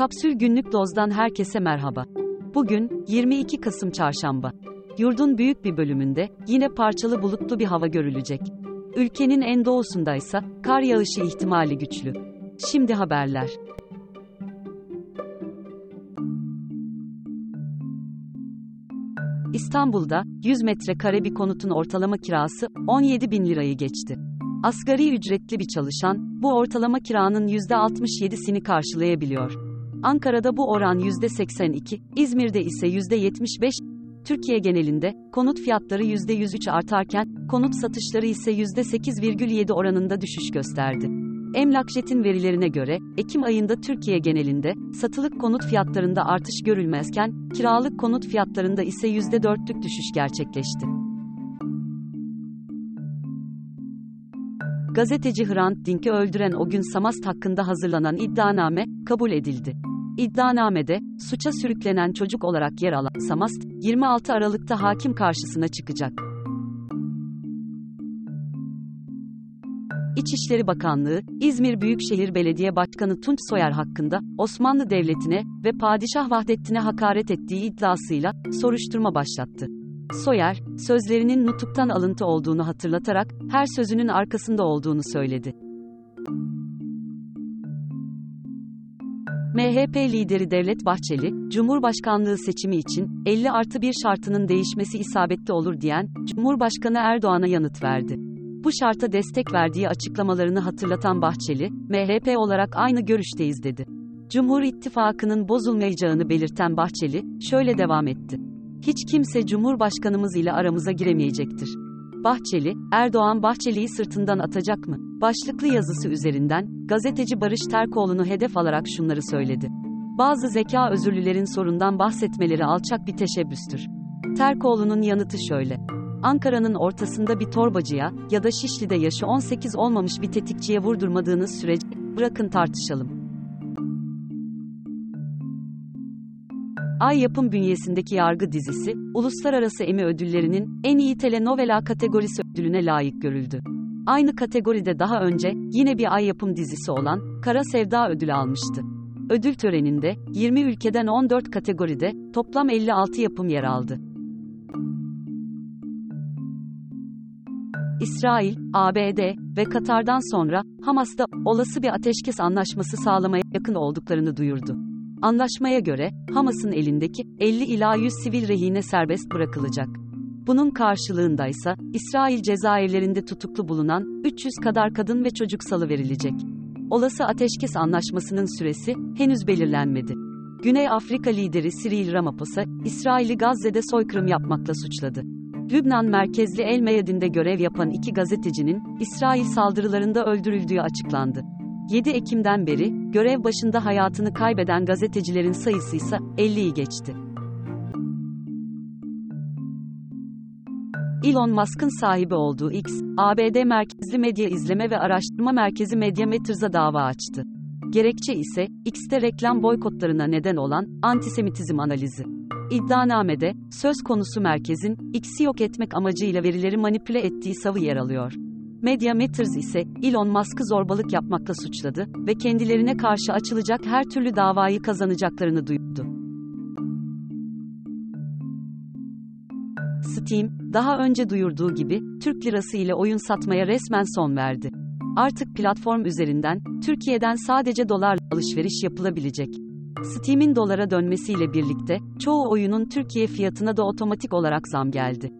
Kapsül Günlük Doz'dan herkese merhaba. Bugün 22 Kasım Çarşamba. Yurdun büyük bir bölümünde yine parçalı bulutlu bir hava görülecek. Ülkenin en doğusundaysa kar yağışı ihtimali güçlü. Şimdi haberler. İstanbul'da 100 metrekare bir konutun ortalama kirası 17 bin lirayı geçti. Asgari ücretli bir çalışan, bu ortalama kiranın %67'sini karşılayabiliyor. Ankara'da bu oran %82, İzmir'de ise %75, Türkiye genelinde, konut fiyatları %103 artarken, konut satışları ise %8,7 oranında düşüş gösterdi. Emlakjet'in verilerine göre, Ekim ayında Türkiye genelinde, satılık konut fiyatlarında artış görülmezken, kiralık konut fiyatlarında ise %4'lük düşüş gerçekleşti. Gazeteci Hrant Dink'i öldüren o gün Samast hakkında hazırlanan iddianame, kabul edildi. İddianamede, suça sürüklenen çocuk olarak yer alan Samast, 26 Aralık'ta hakim karşısına çıkacak. İçişleri Bakanlığı, İzmir Büyükşehir Belediye Başkanı Tunç Soyer hakkında, Osmanlı Devleti'ne ve Padişah Vahdettin'e hakaret ettiği iddiasıyla, soruşturma başlattı. Soyer, sözlerinin nutuktan alıntı olduğunu hatırlatarak, her sözünün arkasında olduğunu söyledi. MHP lideri Devlet Bahçeli, Cumhurbaşkanlığı seçimi için 50 artı bir şartının değişmesi isabetli olur diyen, Cumhurbaşkanı Erdoğan'a yanıt verdi. Bu şarta destek verdiği açıklamalarını hatırlatan Bahçeli, MHP olarak aynı görüşteyiz dedi. Cumhur İttifakı'nın bozulmayacağını belirten Bahçeli, şöyle devam etti. Hiç kimse Cumhurbaşkanımız ile aramıza giremeyecektir. Bahçeli, Erdoğan Bahçeli'yi sırtından atacak mı? Başlıklı yazısı üzerinden, gazeteci Barış Terkoğlu'nu hedef alarak şunları söyledi. Bazı zeka özürlülerin sorundan bahsetmeleri alçak bir teşebbüstür. Terkoğlu'nun yanıtı şöyle. Ankara'nın ortasında bir torbacıya ya da Şişli'de yaşı 18 olmamış bir tetikçiye vurdurmadığınız sürece bırakın tartışalım. Ay Yapım bünyesindeki Yargı dizisi, Uluslararası Emmy ödüllerinin en iyi telenovela kategorisi ödülüne layık görüldü. Aynı kategoride daha önce, yine bir Ay Yapım dizisi olan, Kara Sevda ödülü almıştı. Ödül töreninde, 20 ülkeden 14 kategoride, toplam 56 yapım yer aldı. İsrail, ABD ve Katar'dan sonra, Hamas'ta, olası bir ateşkes anlaşması sağlamaya yakın olduklarını duyurdu. Anlaşmaya göre, Hamas'ın elindeki 50 ila 100 sivil rehine serbest bırakılacak. Bunun karşılığında ise İsrail cezaevlerinde tutuklu bulunan 300 kadar kadın ve çocuk salı verilecek. Olası ateşkes anlaşmasının süresi henüz belirlenmedi. Güney Afrika lideri Cyril Ramaphosa, İsrail'i Gazze'de soykırım yapmakla suçladı. Lübnan merkezli El Meyadin'de görev yapan iki gazetecinin İsrail saldırılarında öldürüldüğü açıklandı. 7 Ekim'den beri görev başında hayatını kaybeden gazetecilerin sayısı ise 50'yi geçti. Elon Musk'ın sahibi olduğu X, ABD merkezli medya izleme ve araştırma merkezi Mediameters'a dava açtı. Gerekçe ise X'te reklam boykotlarına neden olan antisemitizm analizi. İddianamede söz konusu merkezin X'i yok etmek amacıyla verileri manipüle ettiği savı yer alıyor. Media Matters ise Elon Musk'ı zorbalık yapmakla suçladı ve kendilerine karşı açılacak her türlü davayı kazanacaklarını duyurdu. Steam, daha önce duyurduğu gibi, Türk lirası ile oyun satmaya resmen son verdi. Artık platform üzerinden, Türkiye'den sadece dolarla alışveriş yapılabilecek. Steam'in dolara dönmesiyle birlikte, çoğu oyunun Türkiye fiyatına da otomatik olarak zam geldi.